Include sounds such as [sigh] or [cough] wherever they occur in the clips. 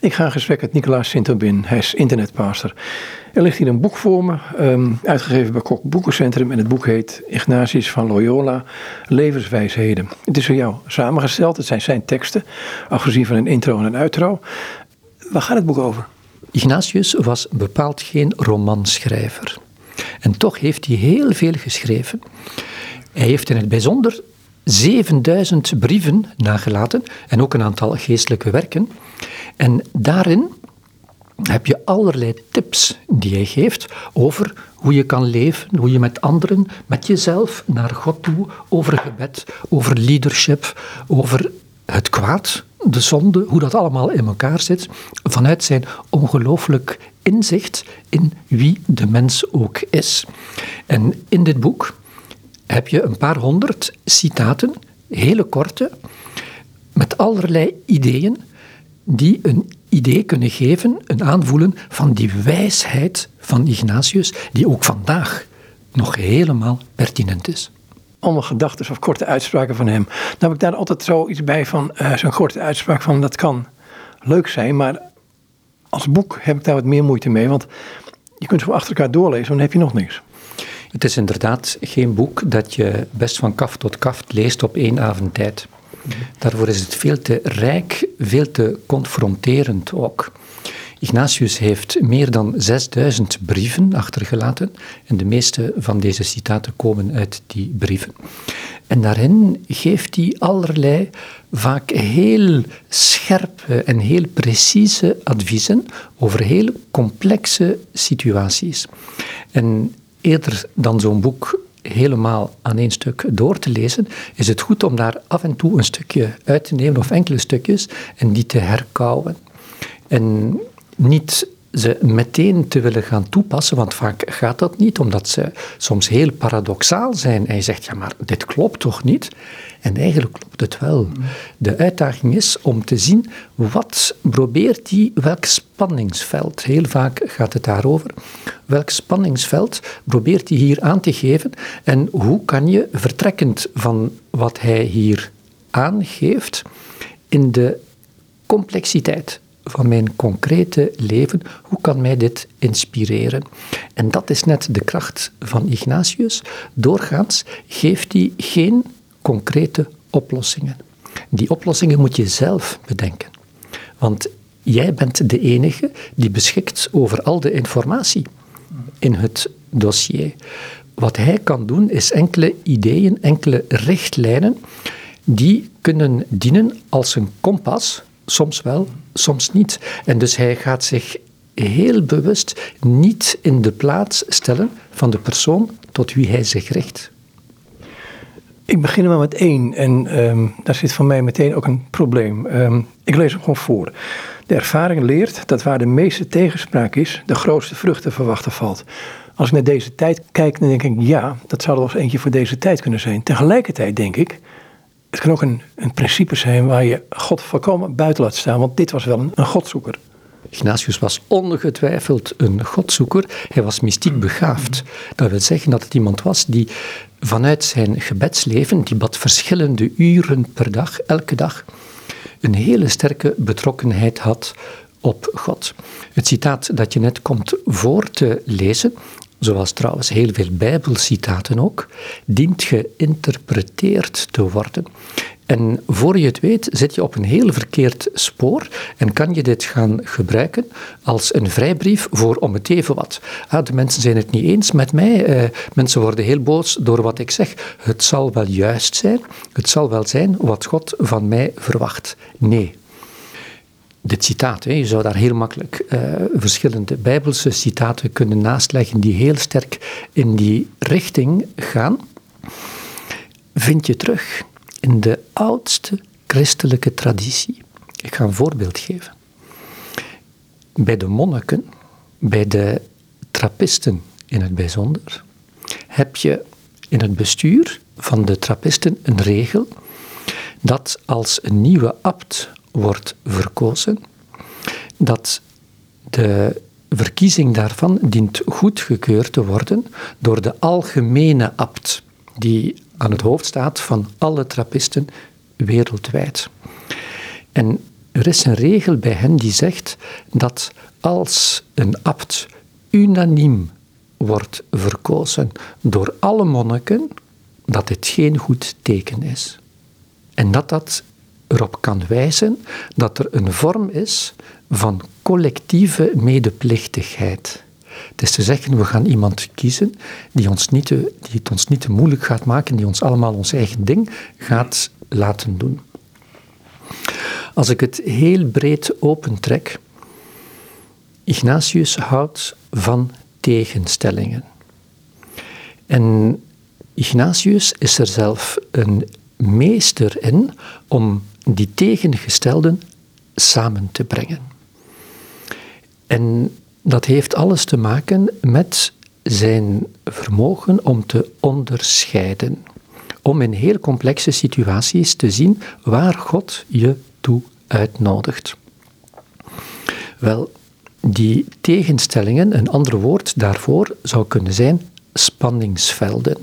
Ik ga gesprek met Nicolaas Sint-Aubin. Hij is internetpastor. Er ligt hier een boek voor me, um, uitgegeven bij Kok Boekencentrum. En het boek heet Ignatius van Loyola, Levenswijsheden. Het is voor jou samengesteld. Het zijn zijn teksten, afgezien van een intro en een outro. Waar gaat het boek over? Ignatius was bepaald geen romanschrijver. En toch heeft hij heel veel geschreven. Hij heeft in het bijzonder 7000 brieven nagelaten en ook een aantal geestelijke werken. En daarin heb je allerlei tips die hij geeft over hoe je kan leven, hoe je met anderen, met jezelf, naar God toe, over gebed, over leadership, over het kwaad, de zonde, hoe dat allemaal in elkaar zit, vanuit zijn ongelooflijk inzicht in wie de mens ook is. En in dit boek heb je een paar honderd citaten, hele korte, met allerlei ideeën die een idee kunnen geven, een aanvoelen van die wijsheid van Ignatius, die ook vandaag nog helemaal pertinent is. Allemaal gedachten of korte uitspraken van hem. Dan heb ik daar altijd zoiets bij van, uh, zo'n korte uitspraak van, dat kan leuk zijn, maar als boek heb ik daar wat meer moeite mee, want je kunt zo achter elkaar doorlezen, dan heb je nog niks. Het is inderdaad geen boek dat je best van kaf tot kaf leest op één avond tijd. Daarvoor is het veel te rijk, veel te confronterend ook. Ignatius heeft meer dan 6000 brieven achtergelaten en de meeste van deze citaten komen uit die brieven. En daarin geeft hij allerlei, vaak heel scherpe en heel precieze adviezen over heel complexe situaties. En eerder dan zo'n boek helemaal aan één stuk door te lezen, is het goed om daar af en toe een stukje uit te nemen of enkele stukjes en die te herkauwen. En niet ze meteen te willen gaan toepassen, want vaak gaat dat niet, omdat ze soms heel paradoxaal zijn. En je zegt, ja, maar dit klopt toch niet? En eigenlijk klopt het wel. De uitdaging is om te zien wat probeert die, welk spanningsveld, heel vaak gaat het daarover, welk spanningsveld probeert hij hier aan te geven en hoe kan je, vertrekkend van wat hij hier aangeeft, in de complexiteit van mijn concrete leven, hoe kan mij dit inspireren? En dat is net de kracht van Ignatius. Doorgaans geeft hij geen concrete oplossingen. Die oplossingen moet je zelf bedenken. Want jij bent de enige die beschikt over al de informatie in het dossier. Wat hij kan doen is enkele ideeën, enkele richtlijnen die kunnen dienen als een kompas, soms wel, soms niet. En dus hij gaat zich heel bewust niet in de plaats stellen van de persoon tot wie hij zich richt. Ik begin maar met één en um, daar zit voor mij meteen ook een probleem. Um, ik lees hem gewoon voor. De ervaring leert dat waar de meeste tegenspraak is, de grootste vruchten verwachten valt. Als ik naar deze tijd kijk, dan denk ik, ja, dat zou er wel eens eentje voor deze tijd kunnen zijn. Tegelijkertijd denk ik, het kan ook een, een principe zijn waar je God volkomen buiten laat staan, want dit was wel een, een godzoeker. Ignatius was ongetwijfeld een godzoeker. Hij was mystiek begaafd. Dat wil zeggen dat het iemand was die vanuit zijn gebedsleven, die bad verschillende uren per dag, elke dag, een hele sterke betrokkenheid had op God. Het citaat dat je net komt voor te lezen, zoals trouwens heel veel Bijbelcitaten ook, dient geïnterpreteerd te worden. En voor je het weet zit je op een heel verkeerd spoor en kan je dit gaan gebruiken als een vrijbrief voor om het even wat. Ah, de mensen zijn het niet eens met mij, eh, mensen worden heel boos door wat ik zeg. Het zal wel juist zijn, het zal wel zijn wat God van mij verwacht. Nee, dit citaat. Hè. Je zou daar heel makkelijk uh, verschillende bijbelse citaten kunnen naastleggen die heel sterk in die richting gaan. Vind je terug in de oudste christelijke traditie. Ik ga een voorbeeld geven. Bij de monniken, bij de trappisten in het bijzonder, heb je in het bestuur van de trappisten een regel dat als een nieuwe abt wordt verkozen, dat de verkiezing daarvan dient goedgekeurd te worden door de algemene abt, die aan het hoofd staat van alle trappisten wereldwijd. En er is een regel bij hen die zegt dat als een abt unaniem wordt verkozen door alle monniken, dat dit geen goed teken is. En dat dat erop kan wijzen dat er een vorm is van collectieve medeplichtigheid. Het is te zeggen, we gaan iemand kiezen die, ons niet die het ons niet te moeilijk gaat maken, die ons allemaal ons eigen ding gaat laten doen. Als ik het heel breed opentrek, Ignatius houdt van tegenstellingen. En Ignatius is er zelf een meester in om die tegengestelden samen te brengen. En dat heeft alles te maken met zijn vermogen om te onderscheiden. Om in heel complexe situaties te zien waar God je toe uitnodigt. Wel, die tegenstellingen, een ander woord daarvoor zou kunnen zijn spanningsvelden.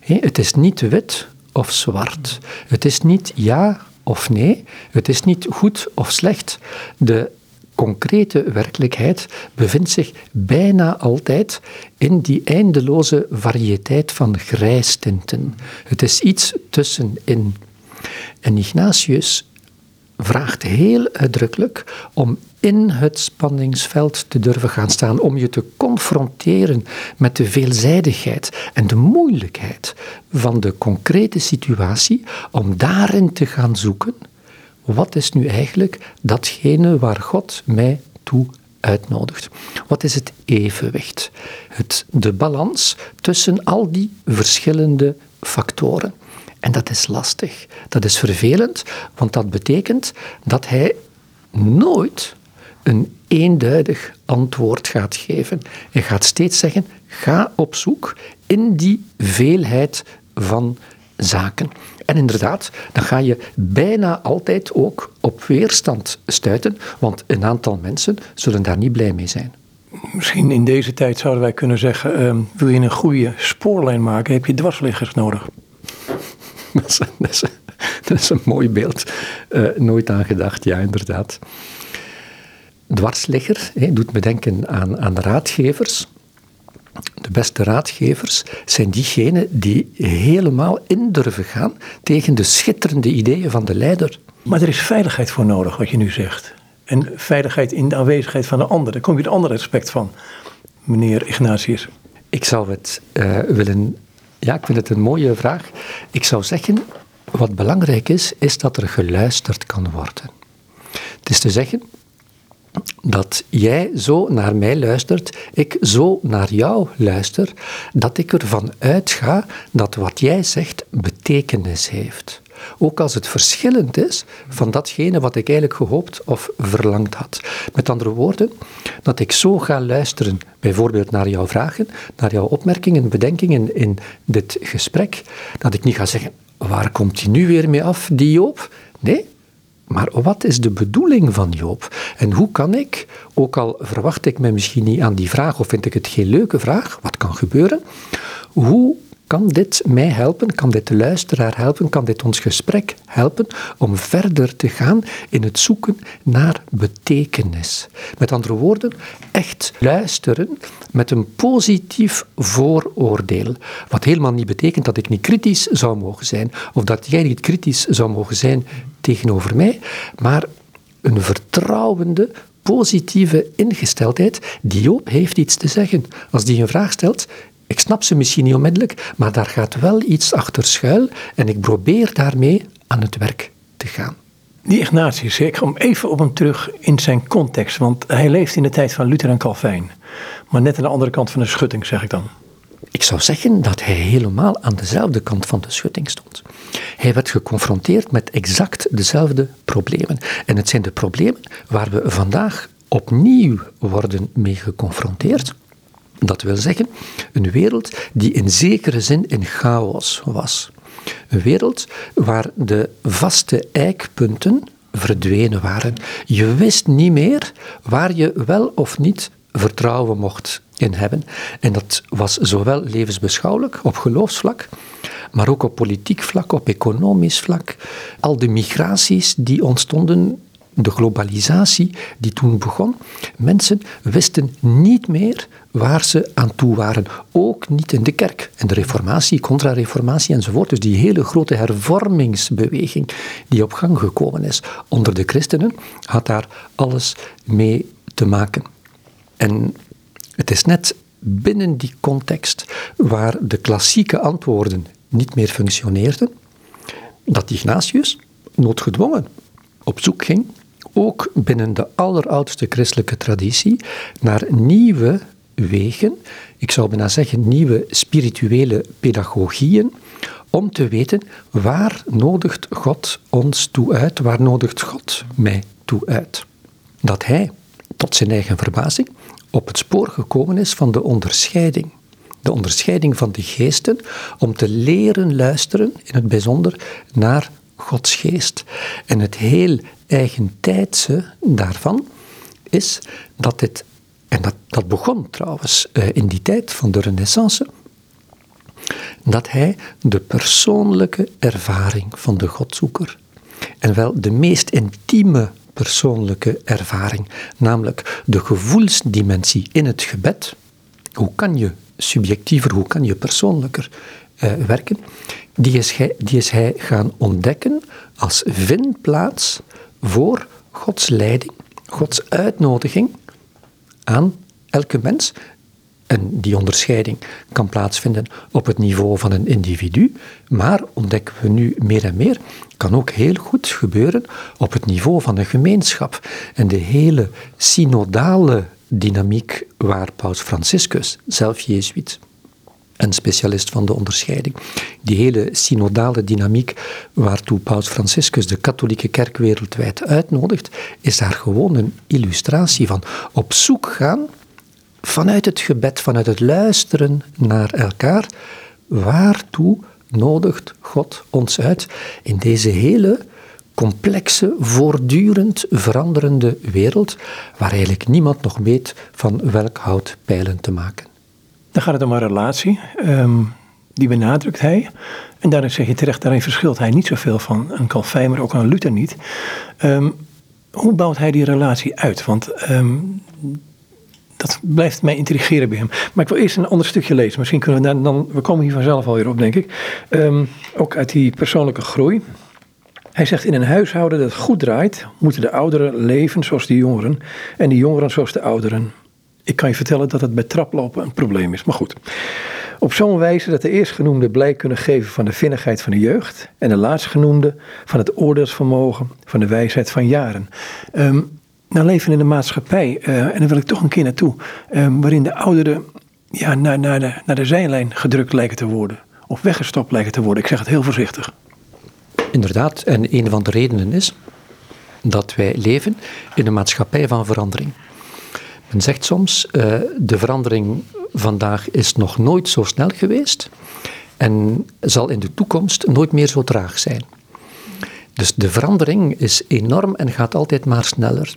Het is niet wit of zwart. Het is niet ja of nee. Het is niet goed of slecht. De concrete werkelijkheid bevindt zich bijna altijd in die eindeloze variëteit van grijstinten. Het is iets tussenin. En Ignatius vraagt heel uitdrukkelijk om in het spanningsveld te durven gaan staan, om je te confronteren met de veelzijdigheid en de moeilijkheid van de concrete situatie, om daarin te gaan zoeken, wat is nu eigenlijk datgene waar God mij toe uitnodigt? Wat is het evenwicht? Het, de balans tussen al die verschillende factoren. En dat is lastig. Dat is vervelend, want dat betekent dat hij nooit een eenduidig antwoord gaat geven. Hij gaat steeds zeggen: ga op zoek in die veelheid van zaken. En inderdaad, dan ga je bijna altijd ook op weerstand stuiten, want een aantal mensen zullen daar niet blij mee zijn. Misschien in deze tijd zouden wij kunnen zeggen: uh, wil je een goede spoorlijn maken, heb je dwarsliggers nodig. [laughs] dat, is, dat, is, een mooi beeld. Uh, nooit aan gedacht, ja, inderdaad. Dwarsligger hè, doet me denken aan, aan raadgevers. De beste raadgevers zijn diegenen die helemaal in durven gaan tegen de schitterende ideeën van de leider. Maar er is veiligheid voor nodig, wat je nu zegt. En veiligheid in de aanwezigheid van de ander. Daar kom je een ander aspect van, meneer Ignatius. Ik zou het uh, willen ja, ik vind het een mooie vraag. Ik zou zeggen, wat belangrijk is, is dat er geluisterd kan worden. Het is te zeggen dat jij zo naar mij luistert, ik zo naar jou luister, dat ik ervan uitga dat wat jij zegt betekenis heeft. Ook als het verschillend is van datgene wat ik eigenlijk gehoopt of verlangd had. Met andere woorden, dat ik zo ga luisteren, bijvoorbeeld naar jouw vragen, naar jouw opmerkingen, bedenkingen in dit gesprek, dat ik niet ga zeggen, waar komt hij nu weer mee af, die Joop? Nee, maar wat is de bedoeling van Joop? En hoe kan ik, ook al verwacht ik me misschien niet aan die vraag of vind ik het geen leuke vraag, wat kan gebeuren, hoe kan dit mij helpen? Kan dit de luisteraar helpen? Kan dit ons gesprek helpen om verder te gaan in het zoeken naar betekenis? Met andere woorden, echt luisteren met een positief vooroordeel. Wat helemaal niet betekent dat ik niet kritisch zou mogen zijn of dat jij niet kritisch zou mogen zijn tegenover mij, maar een vertrouwende, positieve ingesteldheid. Die Joop heeft iets te zeggen. Als die een vraag stelt, ik snap ze misschien niet onmiddellijk, maar daar gaat wel iets achter schuil en ik probeer daarmee aan het werk te gaan. Die Ignatius, ik kom even op hem terug in zijn context, want hij leeft in de tijd van Luther en Calvijn. Maar net aan de andere kant van de schutting, zeg ik dan. Ik zou zeggen dat hij helemaal aan dezelfde kant van de schutting stond. Hij werd geconfronteerd met exact dezelfde problemen. En het zijn de problemen waar we vandaag opnieuw worden mee geconfronteerd. Dat wil zeggen, een wereld die in zekere zin in chaos was. Een wereld waar de vaste eikpunten verdwenen waren. Je wist niet meer waar je wel of niet vertrouwen mocht in hebben. En dat was zowel levensbeschouwelijk op geloofsvlak, maar ook op politiek vlak, op economisch vlak. Al de migraties die ontstonden de globalisatie die toen begon. Mensen wisten niet meer waar ze aan toe waren. Ook niet in de kerk. En de reformatie, contra-reformatie enzovoort. Dus die hele grote hervormingsbeweging die op gang gekomen is onder de christenen, had daar alles mee te maken. En het is net binnen die context waar de klassieke antwoorden niet meer functioneerden, dat Ignatius noodgedwongen op zoek ging, ook binnen de alleroudste christelijke traditie, naar nieuwe wegen, ik zou bijna zeggen nieuwe spirituele pedagogieën, om te weten waar nodigt God ons toe uit, waar nodigt God mij toe uit. Dat hij, tot zijn eigen verbazing, op het spoor gekomen is van de onderscheiding. De onderscheiding van de geesten, om te leren luisteren, in het bijzonder, naar Gods geest. En het heel eigentijdse daarvan is dat dit, en dat, dat begon trouwens eh, in die tijd van de Renaissance, dat hij de persoonlijke ervaring van de Godzoeker, en wel de meest intieme persoonlijke ervaring, namelijk de gevoelsdimensie in het gebed. Hoe kan je subjectiever, hoe kan je persoonlijker uh, werken? Die is, hij, die is hij gaan ontdekken als vindplaats voor Gods leiding, Gods uitnodiging aan elke mens. En die onderscheiding kan plaatsvinden op het niveau van een individu, maar ontdekken we nu meer en meer, kan ook heel goed gebeuren op het niveau van een gemeenschap. En de hele synodale dynamiek waar Paus Franciscus, zelf Jezuïet, een specialist van de onderscheiding. Die hele synodale dynamiek waartoe Paus Franciscus de katholieke kerk wereldwijd uitnodigt, is daar gewoon een illustratie van. Op zoek gaan vanuit het gebed, vanuit het luisteren naar elkaar, waartoe nodigt God ons uit in deze hele complexe, voortdurend veranderende wereld, waar eigenlijk niemand nog weet van welk hout pijlen te maken. Dan gaat het om een relatie, um, die benadrukt hij. En daarin zeg je terecht, daarin verschilt hij niet zoveel van een Calvijn, maar ook een Luther niet. Um, hoe bouwt hij die relatie uit? Want um, dat blijft mij intrigeren bij hem. Maar ik wil eerst een ander stukje lezen. Misschien kunnen we dan, we komen hier vanzelf alweer op, denk ik. Ook uit die persoonlijke groei. Hij zegt, in een huishouden dat goed draait, moeten de ouderen leven zoals de jongeren en de jongeren zoals de ouderen. Ik kan je vertellen dat het bij traplopen een probleem is, maar goed. Op zo'n wijze dat de eerstgenoemde blijk kunnen geven van de vinnigheid van de jeugd en de laatstgenoemde van het oordeelsvermogen van de wijsheid van jaren. Um, nou leven in een maatschappij, uh, en daar wil ik toch een keer naartoe, um, waarin de ouderen ja, naar, naar, de, naar de zijlijn gedrukt lijken te worden. Of weggestopt lijken te worden. Ik zeg het heel voorzichtig. Inderdaad, en een van de redenen is dat wij leven in een maatschappij van verandering. Men zegt soms, uh, de verandering vandaag is nog nooit zo snel geweest en zal in de toekomst nooit meer zo traag zijn. Dus de verandering is enorm en gaat altijd maar sneller.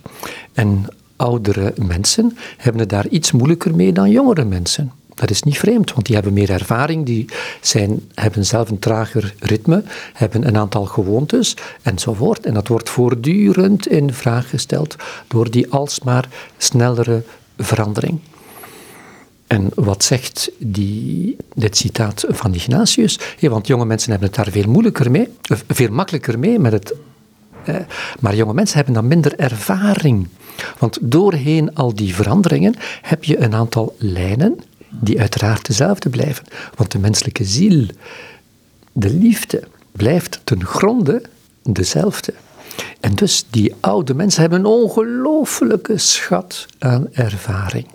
En oudere mensen hebben het daar iets moeilijker mee dan jongere mensen. Dat is niet vreemd, want die hebben meer ervaring, die zijn, hebben zelf een trager ritme, hebben een aantal gewoontes enzovoort. En dat wordt voortdurend in vraag gesteld door die alsmaar snellere verandering. En wat zegt die, dit citaat van Ignatius? want jonge mensen hebben het daar veel moeilijker mee, veel makkelijker mee met het. Maar jonge mensen hebben dan minder ervaring. Want doorheen al die veranderingen heb je een aantal lijnen die uiteraard dezelfde blijven. Want de menselijke ziel, de liefde, blijft ten gronde dezelfde. En dus die oude mensen hebben een ongelooflijke schat aan ervaring.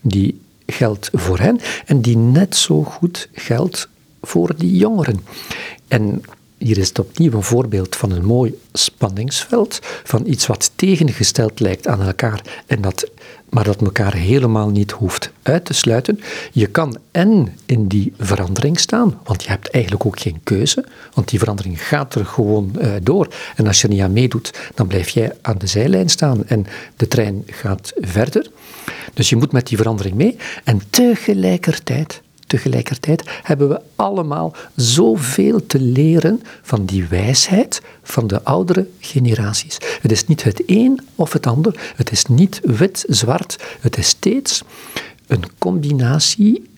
Die geldt voor hen en die net zo goed geldt voor die jongeren. En hier is het opnieuw een voorbeeld van een mooi spanningsveld, van iets wat tegengesteld lijkt aan elkaar, en dat, maar dat elkaar helemaal niet hoeft uit te sluiten. Je kan en in die verandering staan, want je hebt eigenlijk ook geen keuze, want die verandering gaat er gewoon uh, door. En als je er niet aan meedoet, dan blijf jij aan de zijlijn staan en de trein gaat verder. Dus je moet met die verandering mee en tegelijkertijd tegelijkertijd hebben we allemaal zoveel te leren van die wijsheid van de oudere generaties. Het is niet het een of het ander, het is niet wit-zwart, het is steeds een combinatie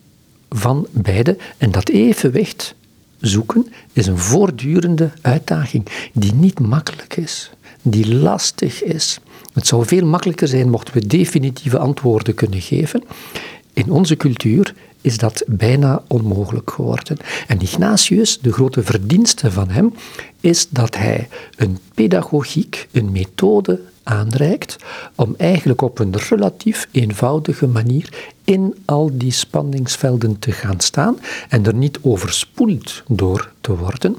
van beide. En dat evenwicht zoeken is een voortdurende uitdaging die niet makkelijk is, die lastig is. Het zou veel makkelijker zijn mochten we definitieve antwoorden kunnen geven. In onze cultuur is dat bijna onmogelijk geworden. En Ignatius, de grote verdienste van hem, is dat hij een pedagogiek, een methode aanreikt om eigenlijk op een relatief eenvoudige manier in al die spanningsvelden te gaan staan en er niet overspoeld door te worden,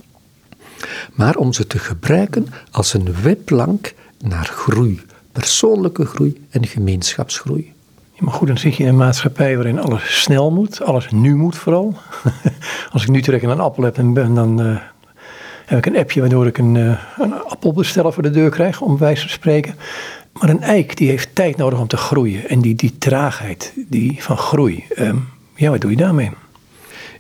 maar om ze te gebruiken als een webplank naar groei, persoonlijke groei en gemeenschapsgroei. Maar goed, dan zit je in een maatschappij waarin alles snel moet, alles nu moet vooral. [laughs] Als ik nu direct een appel heb, dan, dan uh, heb ik een appje waardoor ik een, uh, een appelbesteller voor de deur krijg, om wijze van spreken. Maar een eik die heeft tijd nodig om te groeien. En die, die traagheid die van groei, um, ja, wat doe je daarmee?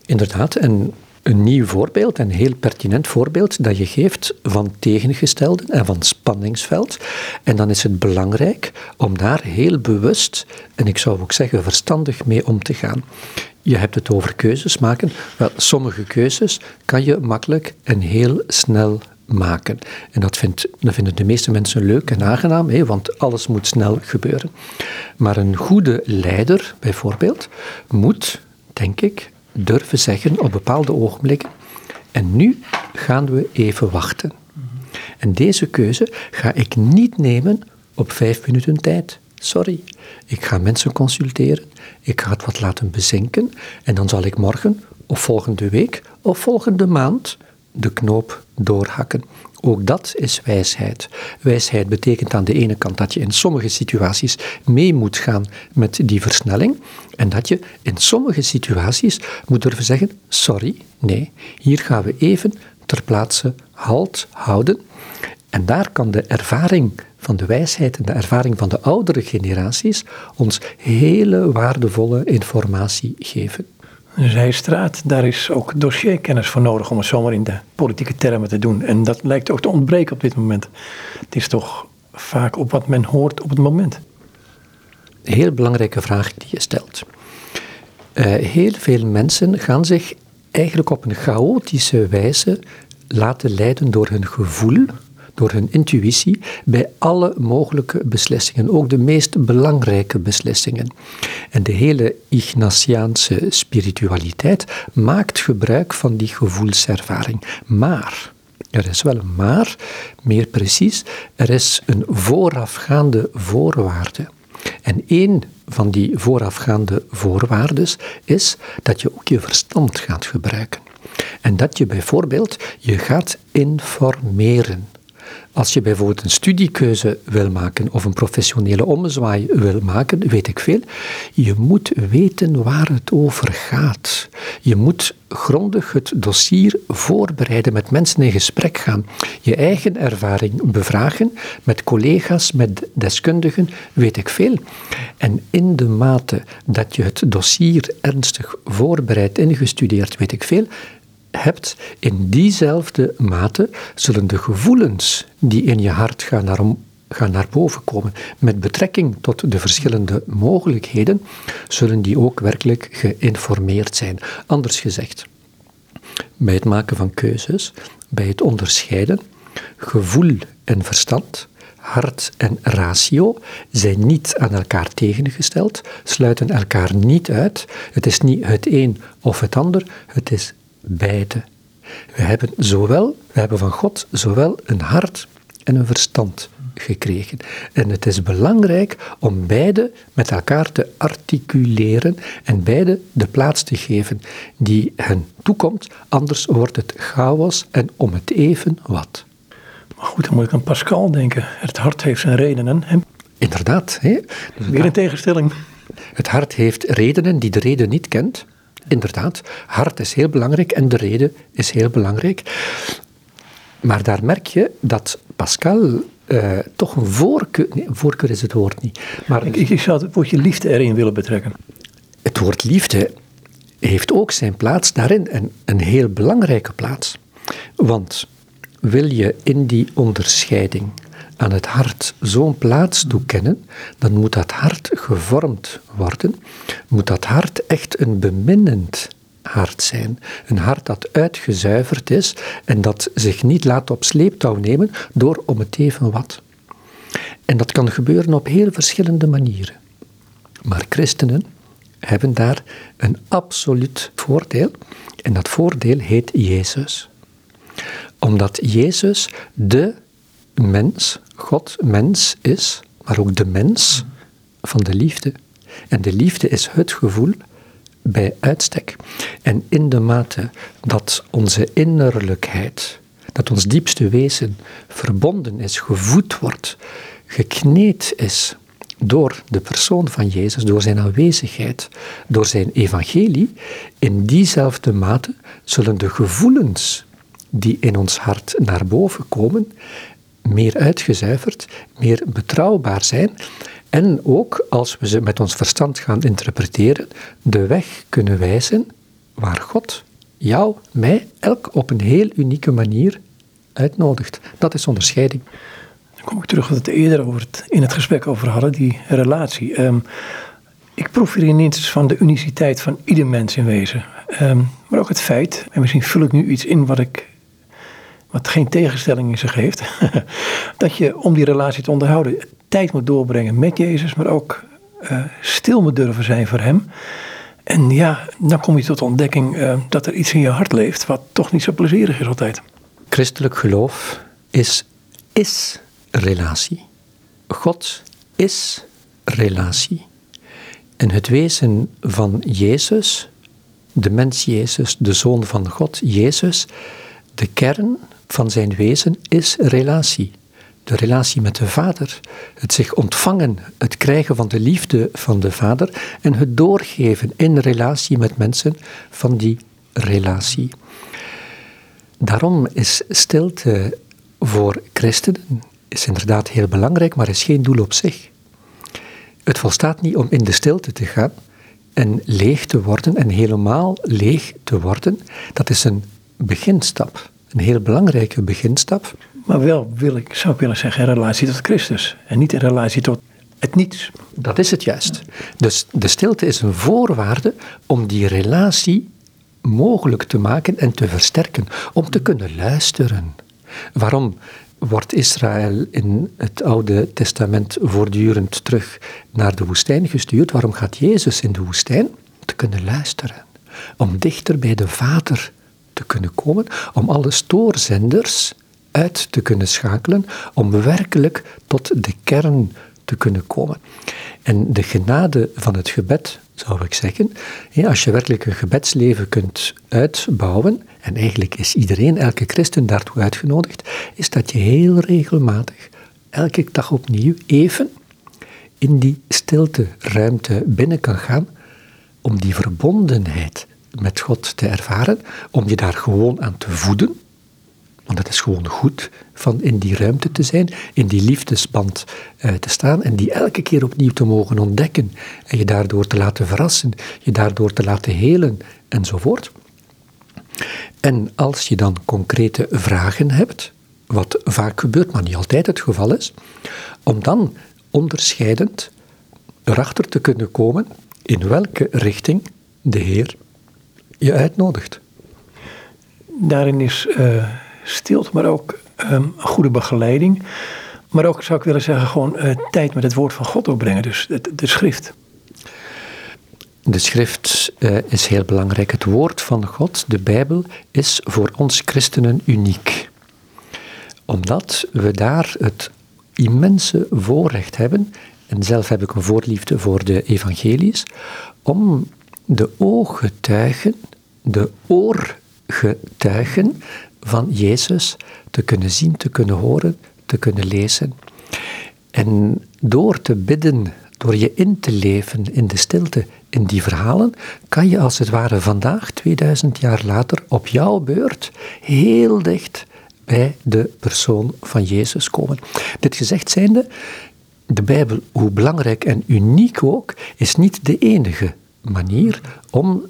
Inderdaad, en een nieuw voorbeeld, een heel pertinent voorbeeld dat je geeft van tegengestelden en van spanningsveld. En dan is het belangrijk om daar heel bewust, en ik zou ook zeggen verstandig mee om te gaan. Je hebt het over keuzes maken. Wel, sommige keuzes kan je makkelijk en heel snel maken. En dat, vindt, dat vinden de meeste mensen leuk en aangenaam, hè, want alles moet snel gebeuren. Maar een goede leider, bijvoorbeeld, moet, denk ik, durven zeggen op bepaalde ogenblikken. En nu gaan we even wachten. En deze keuze ga ik niet nemen op vijf minuten tijd. Sorry. Ik ga mensen consulteren. Ik ga het wat laten bezinken. En dan zal ik morgen, of volgende week, of volgende maand de knoop doorhakken. Ook dat is wijsheid. Wijsheid betekent aan de ene kant dat je in sommige situaties mee moet gaan met die versnelling en dat je in sommige situaties moet durven zeggen: sorry, nee, hier gaan we even ter plaatse halt houden. En daar kan de ervaring van de wijsheid en de ervaring van de oudere generaties ons hele waardevolle informatie geven. Zijstraat, daar is ook dossierkennis voor nodig om het zomaar in de politieke termen te doen. En dat lijkt ook te ontbreken op dit moment. Het is toch vaak op wat men hoort op het moment. Heel belangrijke vraag die je stelt. Uh, heel veel mensen gaan zich eigenlijk op een chaotische wijze laten leiden door hun gevoel door hun intuïtie bij alle mogelijke beslissingen, ook de meest belangrijke beslissingen. En de hele Ignatiaanse spiritualiteit maakt gebruik van die gevoelservaring. Maar, er is wel een maar, meer precies, er is een voorafgaande voorwaarde. En één van die voorafgaande voorwaarden is dat je ook je verstand gaat gebruiken. En dat je bijvoorbeeld je gaat informeren. Als je bijvoorbeeld een studiekeuze wil maken of een professionele ommezwaai wil maken, weet ik veel, je moet weten waar het over gaat. Je moet grondig het dossier voorbereiden, met mensen in gesprek gaan, je eigen ervaring bevragen, met collega's, met deskundigen, weet ik veel. En in de mate dat je het dossier ernstig voorbereidt, ingestudeerd, weet ik veel, hebt, in diezelfde mate zullen de gevoelens die in je hart gaan naar, gaan naar boven komen met betrekking tot de verschillende mogelijkheden, zullen die ook werkelijk geïnformeerd zijn. Anders gezegd, bij het maken van keuzes, bij het onderscheiden, gevoel en verstand, hart en ratio zijn niet aan elkaar tegengesteld, sluiten elkaar niet uit. Het is niet het een of het ander, het is beide. We hebben zowel, we hebben van God zowel een hart en een verstand gekregen. En het is belangrijk om beide met elkaar te articuleren en beide de plaats te geven die hen toekomt, anders wordt het chaos en om het even wat. Maar goed, dan moet ik aan Pascal denken. Het hart heeft zijn redenen. Hè? Inderdaad. Hè? Weer een tegenstelling. Het hart heeft redenen die de reden niet kent. Inderdaad, hart is heel belangrijk en de reden is heel belangrijk. Maar daar merk je dat Pascal uh, toch een voorkeur, nee, voorkeur is het woord niet. Maar ik, ik zou het woordje liefde erin willen betrekken. Het woord liefde heeft ook zijn plaats daarin en een heel belangrijke plaats. Want wil je in die onderscheiding aan het hart zo'n plaats toekennen, dan moet dat hart gevormd worden, moet dat hart echt een beminnend hart zijn. Een hart dat uitgezuiverd is en dat zich niet laat op sleeptouw nemen door om het even wat. En dat kan gebeuren op heel verschillende manieren. Maar christenen hebben daar een absoluut voordeel. En dat voordeel heet Jezus. Omdat Jezus de mens, God mens is, maar ook de mens van de liefde. En de liefde is het gevoel bij uitstek. En in de mate dat onze innerlijkheid, dat ons diepste wezen verbonden is, gevoed wordt, gekneed is door de persoon van Jezus, door zijn aanwezigheid, door zijn evangelie, in diezelfde mate zullen de gevoelens die in ons hart naar boven komen, meer uitgezuiverd, meer betrouwbaar zijn en ook, als we ze met ons verstand gaan interpreteren, de weg kunnen wijzen waar God jou, mij, elk op een heel unieke manier uitnodigt. Dat is onderscheiding. Dan kom ik terug wat we het eerder in het gesprek over hadden, die relatie. Ehm, ik proef hier ineens van de uniciteit van ieder mens in wezen. Ehm, maar ook het feit, en misschien vul ik nu iets in wat ik wat geen tegenstelling in zich heeft, [laughs] dat je om die relatie te onderhouden tijd moet doorbrengen met Jezus, maar ook uh, stil moet durven zijn voor Hem. En ja, dan kom je tot de ontdekking uh, dat er iets in je hart leeft wat toch niet zo plezierig is altijd. Christelijk geloof is, is relatie. God is relatie. En het wezen van Jezus, de mens Jezus, de Zoon van God, Jezus, de kern van zijn wezen is relatie. De relatie met de Vader, het zich ontvangen, het krijgen van de liefde van de Vader en het doorgeven in relatie met mensen van die relatie. Daarom is stilte voor christenen is inderdaad heel belangrijk, maar is geen doel op zich. Het volstaat niet om in de stilte te gaan en leeg te worden en helemaal leeg te worden. Dat is een beginstap een heel belangrijke beginstap. Maar wel, wil ik, zou ik willen zeggen, in relatie tot Christus. En niet in relatie tot het niets. Dat is het juist. Dus de stilte is een voorwaarde om die relatie mogelijk te maken en te versterken. Om te kunnen luisteren. Waarom wordt Israël in het Oude Testament voortdurend terug naar de woestijn gestuurd? Waarom gaat Jezus in de woestijn? Om te kunnen luisteren. Om dichter bij de Vader te kunnen komen, om alle stoorzenders uit te kunnen schakelen, om werkelijk tot de kern te kunnen komen. En de genade van het gebed, zou ik zeggen, als je werkelijk een gebedsleven kunt uitbouwen, en eigenlijk is iedereen, elke christen daartoe uitgenodigd, is dat je heel regelmatig, elke dag opnieuw, even in die stilte ruimte binnen kan gaan om die verbondenheid met God te ervaren, om je daar gewoon aan te voeden. Want het is gewoon goed van in die ruimte te zijn, in die liefdesband uh, te staan en die elke keer opnieuw te mogen ontdekken en je daardoor te laten verrassen, je daardoor te laten helen enzovoort. En als je dan concrete vragen hebt, wat vaak gebeurt, maar niet altijd het geval is, om dan onderscheidend erachter te kunnen komen in welke richting de Heer je uitnodigt. Daarin is uh, stilte, maar ook um, goede begeleiding. Maar ook zou ik willen zeggen, gewoon uh, tijd met het woord van God opbrengen. Dus de, de schrift. De schrift uh, is heel belangrijk. Het woord van God, de Bijbel, is voor ons christenen uniek. Omdat we daar het immense voorrecht hebben, en zelf heb ik een voorliefde voor de evangelies, om de ooggetuigen de oorgetuigen van Jezus te kunnen zien, te kunnen horen, te kunnen lezen. En door te bidden, door je in te leven in de stilte, in die verhalen, kan je als het ware vandaag, 2000 jaar later, op jouw beurt heel dicht bij de persoon van Jezus komen. Dit gezegd zijnde, de Bijbel, hoe belangrijk en uniek ook, is niet de enige manier om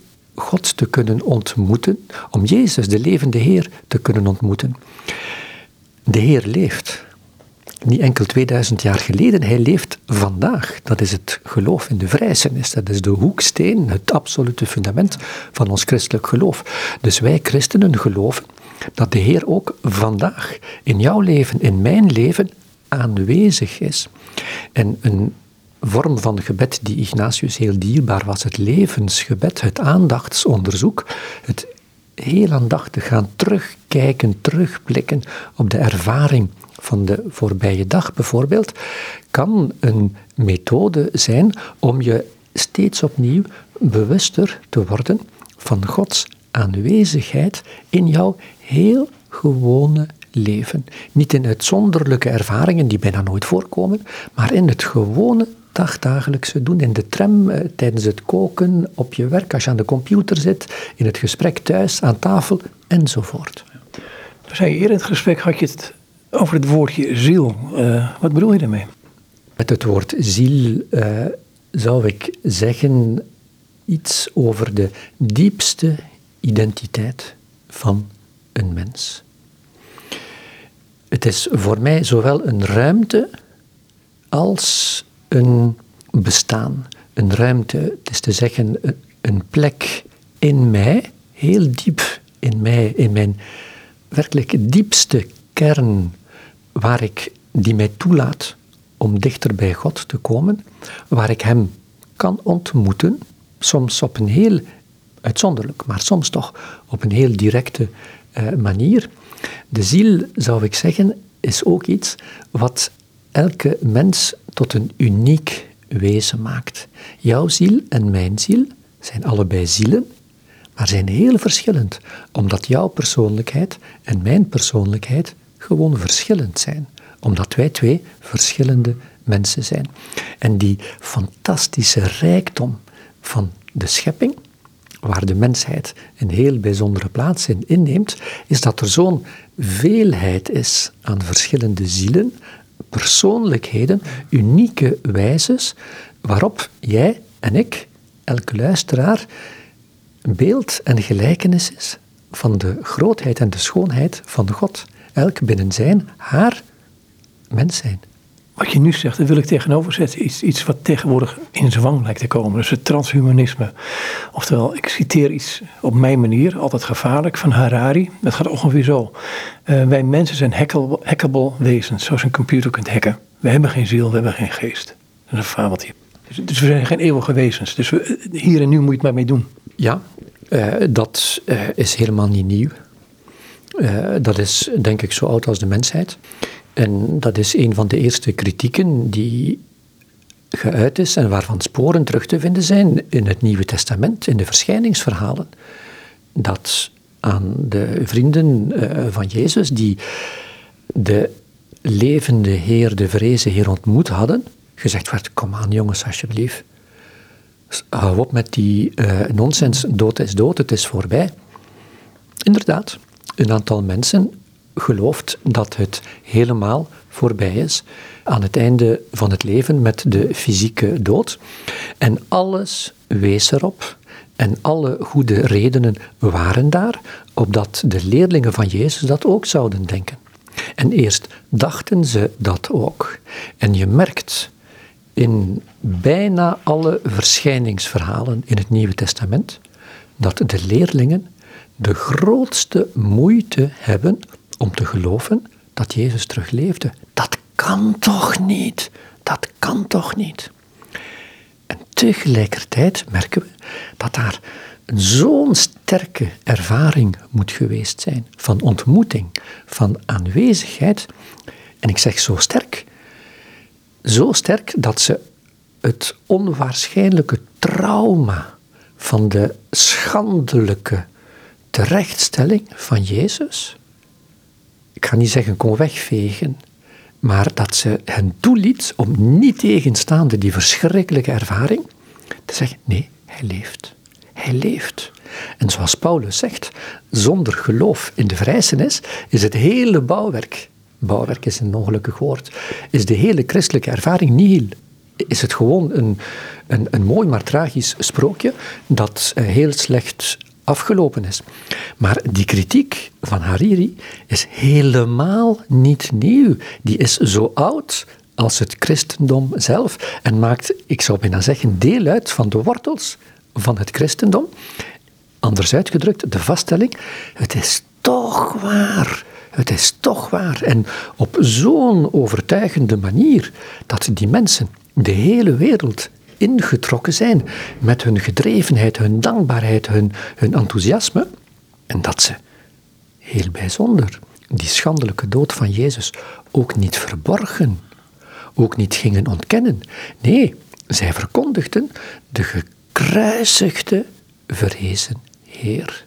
God te kunnen ontmoeten, om Jezus, de levende Heer, te kunnen ontmoeten. De Heer leeft. Niet enkel 2000 jaar geleden, hij leeft vandaag. Dat is het geloof in de vrijzenis. Dat is de hoeksteen, het absolute fundament van ons christelijk geloof. Dus wij christenen geloven dat de Heer ook vandaag in jouw leven, in mijn leven, aanwezig is. En een vorm van gebed die Ignatius heel dierbaar was, het levensgebed, het aandachtsonderzoek, het heel aandachtig gaan terugkijken, terugblikken op de ervaring van de voorbije dag bijvoorbeeld, kan een methode zijn om je steeds opnieuw bewuster te worden van Gods aanwezigheid in jouw heel gewone leven. Niet in uitzonderlijke ervaringen die bijna nooit voorkomen, maar in het gewone dagdagelijkse doen. In de tram, eh, tijdens het koken, op je werk, als je aan de computer zit, in het gesprek thuis, aan tafel enzovoort. We zei eerder in het gesprek had je het over het woordje ziel. Uh, wat bedoel je daarmee? Met het woord ziel uh, zou ik zeggen iets over de diepste identiteit van een mens. Het is voor mij zowel een ruimte als een bestaan. Een ruimte, het is te zeggen een plek in mij, heel diep in mij, in mijn werkelijk diepste kern, waar ik, die mij toelaat om dichter bij God te komen, waar ik Hem kan ontmoeten, soms op een heel uitzonderlijk, maar soms toch op een heel directe uh, manier. De ziel, zou ik zeggen, is ook iets wat elke mens tot een uniek wezen maakt. Jouw ziel en mijn ziel zijn allebei zielen, maar zijn heel verschillend, omdat jouw persoonlijkheid en mijn persoonlijkheid gewoon verschillend zijn, omdat wij twee verschillende mensen zijn. En die fantastische rijkdom van de schepping, waar de mensheid een heel bijzondere plaats in inneemt, is dat er zo'n veelheid is aan verschillende zielen, persoonlijkheden, unieke wijzes, waarop jij en ik, elke luisteraar, beeld en gelijkenis is van de grootheid en de schoonheid van God. Elk binnen zijn, haar mens zijn. Wat je nu zegt, dat wil ik tegenover zetten. Iets, iets wat tegenwoordig in zwang lijkt te komen. Dus het transhumanisme. Oftewel, ik citeer iets op mijn manier, altijd gevaarlijk, van Harari. Dat gaat ongeveer zo. Uh, wij mensen zijn hackable, wezens, zoals een computer kunt hacken. We hebben geen ziel, we hebben geen geest. Dat is een fabeltje. Dus, dus we zijn geen eeuwige wezens. Dus we, hier en nu moet je het maar mee doen. Ja, uh, dat is helemaal niet nieuw. dat is denk ik zo oud als de mensheid. En dat is een van de eerste kritieken die geuit is en waarvan sporen terug te vinden zijn in het Nieuwe Testament, in de verschijningsverhalen. Dat aan de vrienden eh, van Jezus, die de levende Heer, de vrezen Heer ontmoet hadden, gezegd werd: Kom aan, jongens, alsjeblieft. Hou op met die uh, nonsens, dood is dood, het is voorbij. Inderdaad, een aantal mensen gelooft dat het helemaal voorbij is aan het einde van het leven met de fysieke dood. En alles wees erop en alle goede redenen waren daar, opdat de leerlingen van Jezus dat ook zouden denken. En eerst dachten ze dat ook. En je merkt in bijna alle verschijningsverhalen in het Nieuwe Testament dat de leerlingen de grootste moeite hebben om te geloven dat Jezus terugleefde. Dat kan toch niet? Dat kan toch niet? En tegelijkertijd merken we dat daar zo'n sterke ervaring moet geweest zijn van ontmoeting, van aanwezigheid. En ik zeg zo sterk, zo sterk dat ze het onwaarschijnlijke trauma van de schandelijke terechtstelling van Jezus ik ga niet zeggen kon wegvegen, maar dat ze hen toeliet om niet tegenstaande die verschrikkelijke ervaring te zeggen, nee, hij leeft. Hij leeft. En zoals Paulus zegt, zonder geloof in de vrijzenis is het hele bouwwerk, bouwwerk is een ongelukkig woord, is de hele christelijke ervaring nihil. is het gewoon een, een, een mooi maar tragisch sprookje dat eh, heel slecht afgelopen is. Maar die kritiek van Hariri is helemaal niet nieuw. Die is zo oud als het christendom zelf en maakt, ik zou bijna zeggen, deel uit van de wortels van het christendom. Anders uitgedrukt, de vaststelling, het is toch waar. Het is toch waar. En op zo'n overtuigende manier dat die mensen de hele wereld ingetrokken zijn met hun gedrevenheid, hun dankbaarheid, hun, hun enthousiasme. En dat ze, heel bijzonder, die schandelijke dood van Jezus ook niet verborgen, ook niet gingen ontkennen. Nee, zij verkondigden de gekruisigde, verhezen Heer.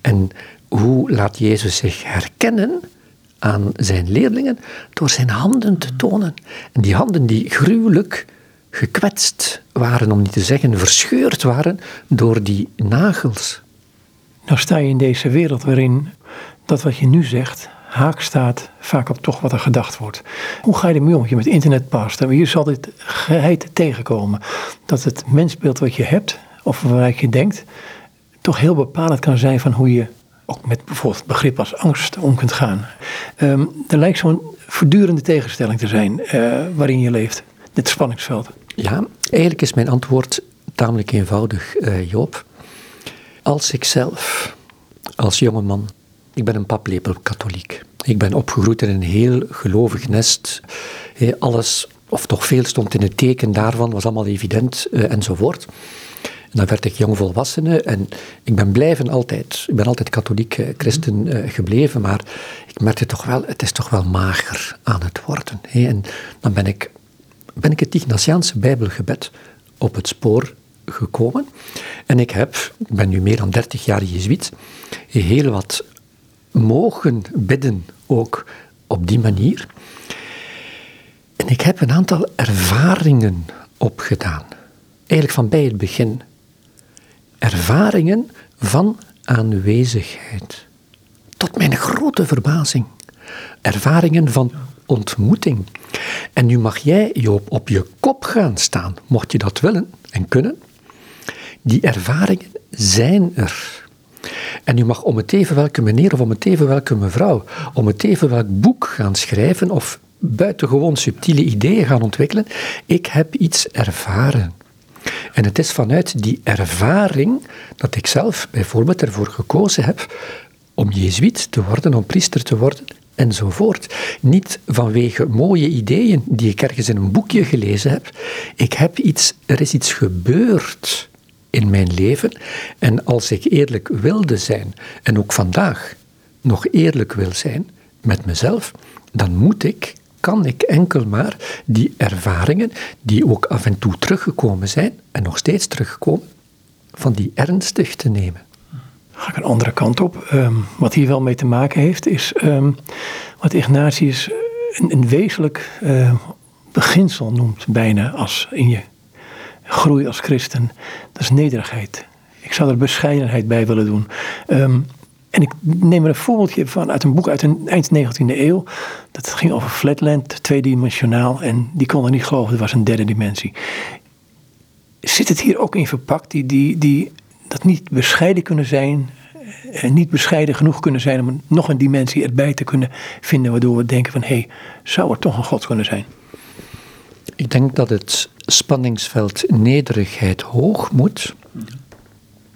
En hoe laat Jezus zich herkennen aan zijn leerlingen? Door zijn handen te tonen. En die handen die gruwelijk gekwetst waren, om niet te zeggen verscheurd waren, door die nagels. Nou sta je in deze wereld waarin dat wat je nu zegt haak staat vaak op toch wat er gedacht wordt. Hoe ga je ermee om? Je met internet past. Je zal dit geheid tegenkomen. Dat het mensbeeld wat je hebt, of waar je denkt, toch heel bepalend kan zijn van hoe je ook met bijvoorbeeld begrip als angst om kunt gaan. Um, er lijkt zo'n voortdurende tegenstelling te zijn uh, waarin je leeft, dit spanningsveld. Ja, eigenlijk is mijn antwoord tamelijk eenvoudig, uh, Joop. Als ik zelf, als jongeman, ik ben een paplepel katholiek. Ik ben opgegroeid in een heel gelovig nest. alles, of toch veel, stond in het teken daarvan, was allemaal evident uh, enzovoort. En dan werd ik jongvolwassene en ik ben blijven altijd, ik ben altijd katholiek eh, christen eh, gebleven, maar ik merkte toch wel, het is toch wel mager aan het worden. Hè? En dan ben ik, ben ik het Ignatiaanse Bijbelgebed op het spoor gekomen. En ik heb, ik ben nu meer dan 30 jaar Jezuïet, heel wat mogen bidden ook op die manier. En ik heb een aantal ervaringen opgedaan. Eigenlijk van bij het begin ervaringen van aanwezigheid. Tot mijn grote verbazing. Ervaringen van ontmoeting. En nu mag jij, Joop, op je kop gaan staan, mocht je dat willen en kunnen. Die ervaringen zijn er. En u mag om het even welke meneer of om het even welke mevrouw, om het even welk boek gaan schrijven of buitengewoon subtiele ideeën gaan ontwikkelen. Ik heb iets ervaren. En het is vanuit die ervaring dat ik zelf bijvoorbeeld ervoor gekozen heb om jezuïet te worden, om priester te worden enzovoort. Niet vanwege mooie ideeën die ik ergens in een boekje gelezen heb. Ik heb iets, er is iets gebeurd in mijn leven. En als ik eerlijk wilde zijn, en ook vandaag nog eerlijk wil zijn met mezelf, dan moet ik kan ik enkel maar die ervaringen, die ook af en toe teruggekomen zijn en nog steeds terugkomen, van die ernstig te nemen. Ga ik een andere kant op. Ehm, wat hier wel mee te maken heeft, is um, wat Ignatius een, een wezenlijk uh, beginsel noemt, bijna als in je groei als christen. Dat is nederigheid. Ik zou er bescheidenheid bij willen doen. En ik neem er een voorbeeldje van uit een boek uit een eind 19e eeuw. Dat ging over Flatland, tweedimensionaal. En die konden niet geloven, er was een derde dimensie. Zit het hier ook in verpakt, die, die, die dat niet bescheiden kunnen zijn, eh, niet bescheiden genoeg kunnen zijn om nog een dimensie erbij te kunnen vinden, waardoor we denken van hé, hey, zou er toch een God kunnen zijn? Ik denk dat het spanningsveld nederigheid hoog moet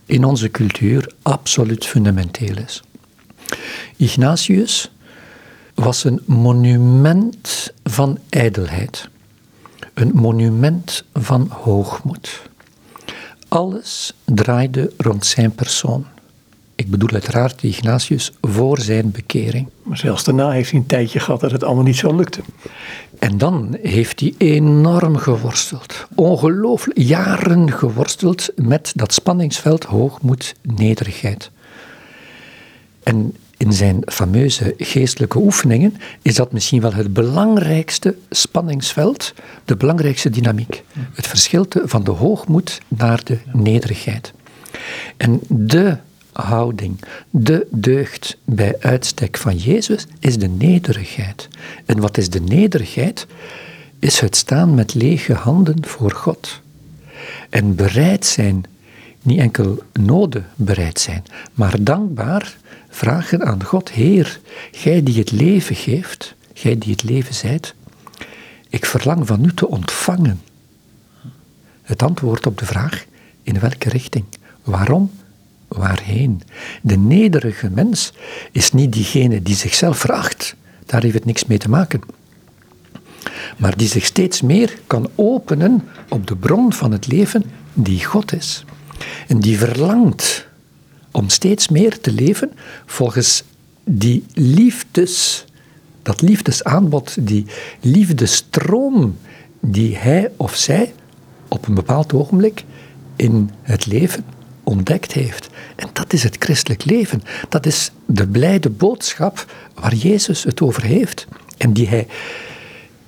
in onze cultuur absoluut fundamenteel is. Ignatius was een monument van ijdelheid, een monument van hoogmoed. Alles draaide rond zijn persoon. Ik bedoel uiteraard Ignatius voor zijn bekering. Maar zelfs daarna heeft hij een tijdje gehad dat het allemaal niet zo lukte. En dan heeft hij enorm geworsteld. Ongelooflijk, jaren geworsteld met dat spanningsveld hoogmoed, nederigheid. En in zijn fameuze geestelijke oefeningen is dat misschien wel het belangrijkste spanningsveld, de belangrijkste dynamiek. Het verschil van de hoogmoed naar de nederigheid. En de houding, de deugd bij uitstek van Jezus is de nederigheid. En wat is de nederigheid? is het staan met lege handen voor God. En bereid zijn, niet enkel noden bereid zijn, maar dankbaar vragen aan God, Heer, Gij die het leven geeft, Gij die het leven zijt, ik verlang van u te ontvangen. Het antwoord op de vraag, in welke richting? Waarom? Waarheen? De nederige mens is niet diegene die zichzelf veracht. Daar heeft het niks mee te maken. Maar die zich steeds meer kan openen op de bron van het leven die God is. En die verlangt om steeds meer te leven volgens die liefdes, dat liefdesaanbod, die liefdestroom die hij of zij op een bepaald ogenblik in het leven ontdekt heeft. En dat is het christelijk leven. Dat is de blijde boodschap waar Jezus het over heeft. En die hij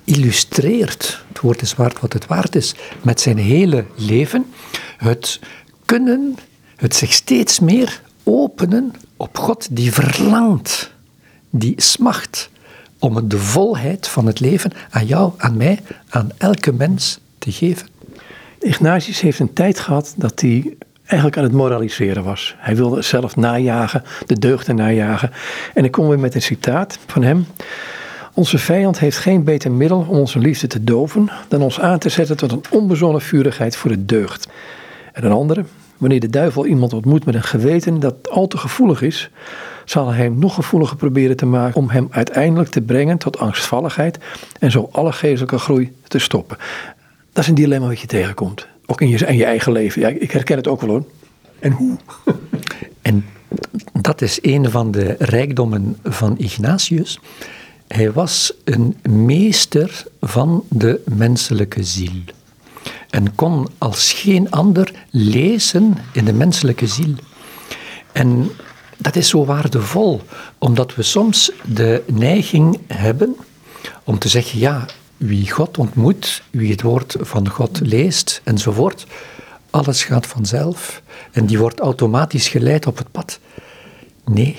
illustreert, het woord is waard wat het waard is, met zijn hele leven. Het kunnen, het zich steeds meer openen op God die verlangt, die smacht om de volheid van het leven aan jou, aan mij, aan elke mens te geven. Ignatius heeft een tijd gehad dat hij eigenlijk aan het moraliseren was. Hij wilde zelf najagen, de deugden najagen. En ik kom weer met een citaat van hem. Onze vijand heeft geen beter middel om onze liefde te doven dan ons aan te zetten tot een onbezonnen vurigheid voor de deugd. En een andere, wanneer de duivel iemand ontmoet met een geweten dat al te gevoelig is, zal hij hem nog gevoeliger proberen te maken om hem uiteindelijk te brengen tot angstvalligheid en zo alle geestelijke groei te stoppen. Dat is een dilemma wat je tegenkomt. Ook in je, in je eigen leven. Ja, ik herken het ook wel hoor. En hoe? [laughs] En dat is een van de rijkdommen van Ignatius. Hij was een meester van de menselijke ziel. En kon als geen ander lezen in de menselijke ziel. En dat is zo waardevol, omdat we soms de neiging hebben om te zeggen: ja, wie God ontmoet, wie het woord van God leest enzovoort, alles gaat vanzelf en die wordt automatisch geleid op het pad. Nee,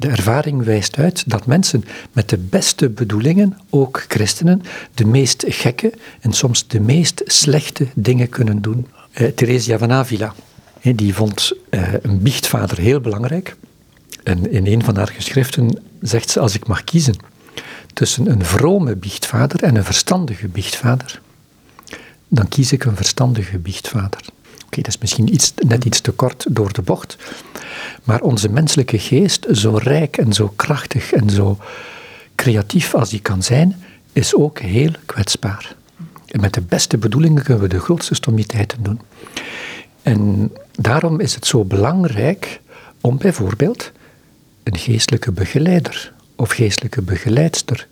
de ervaring wijst uit dat mensen met de beste bedoelingen, ook christenen, de meest gekke en soms de meest slechte dingen kunnen doen. Uh, Theresia van Avila, die vond uh, een biechtvader heel belangrijk. En in een van haar geschriften zegt ze, als ik mag kiezen tussen een vrome biechtvader en een verstandige biechtvader, dan kies ik een verstandige biechtvader. Oké, dat is misschien iets, net iets te kort door de bocht, maar onze menselijke geest, zo rijk en zo krachtig en zo creatief als die kan zijn, is ook heel kwetsbaar. En met de beste bedoelingen kunnen we de grootste stommiteiten doen. En daarom is het zo belangrijk om bijvoorbeeld een geestelijke begeleider of geestelijke begeleidster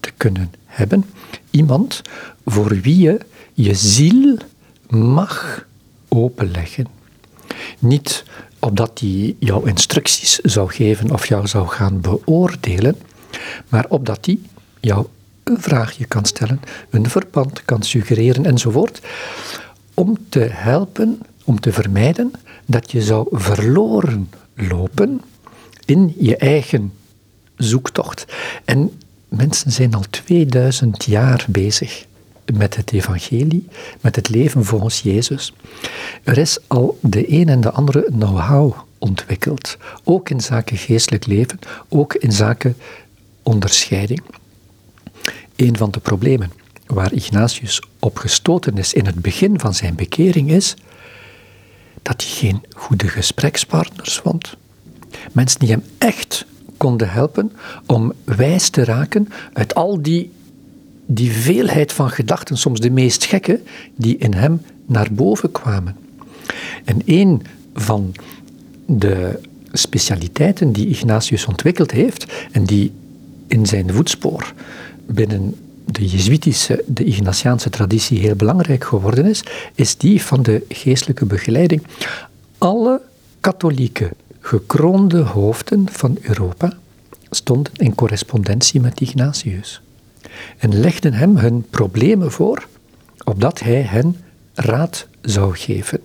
te kunnen hebben. Iemand voor wie je je ziel mag openleggen. Niet opdat die jou instructies zou geven of jou zou gaan beoordelen, maar opdat die jou een vraagje kan stellen, een verband kan suggereren enzovoort, om te helpen, om te vermijden dat je zou verloren lopen in je eigen zoektocht. En mensen zijn al 2000 jaar bezig met het evangelie, met het leven volgens Jezus. Er is al de een en de andere know-how ontwikkeld, ook in zaken geestelijk leven, ook in zaken onderscheiding. Een van de problemen waar Ignatius op gestoten is in het begin van zijn bekering is dat hij geen goede gesprekspartners vond. Mensen die hem echt konden helpen om wijs te raken uit al die, die veelheid van gedachten, soms de meest gekke, die in hem naar boven kwamen. En een van de specialiteiten die Ignatius ontwikkeld heeft en die in zijn voetspoor binnen de Jezuïtische, de Ignatiaanse traditie heel belangrijk geworden is, is die van de geestelijke begeleiding. Alle katholieke gekroonde hoofden van Europa stonden in correspondentie met Ignatius en legden hem hun problemen voor, opdat hij hen raad zou geven.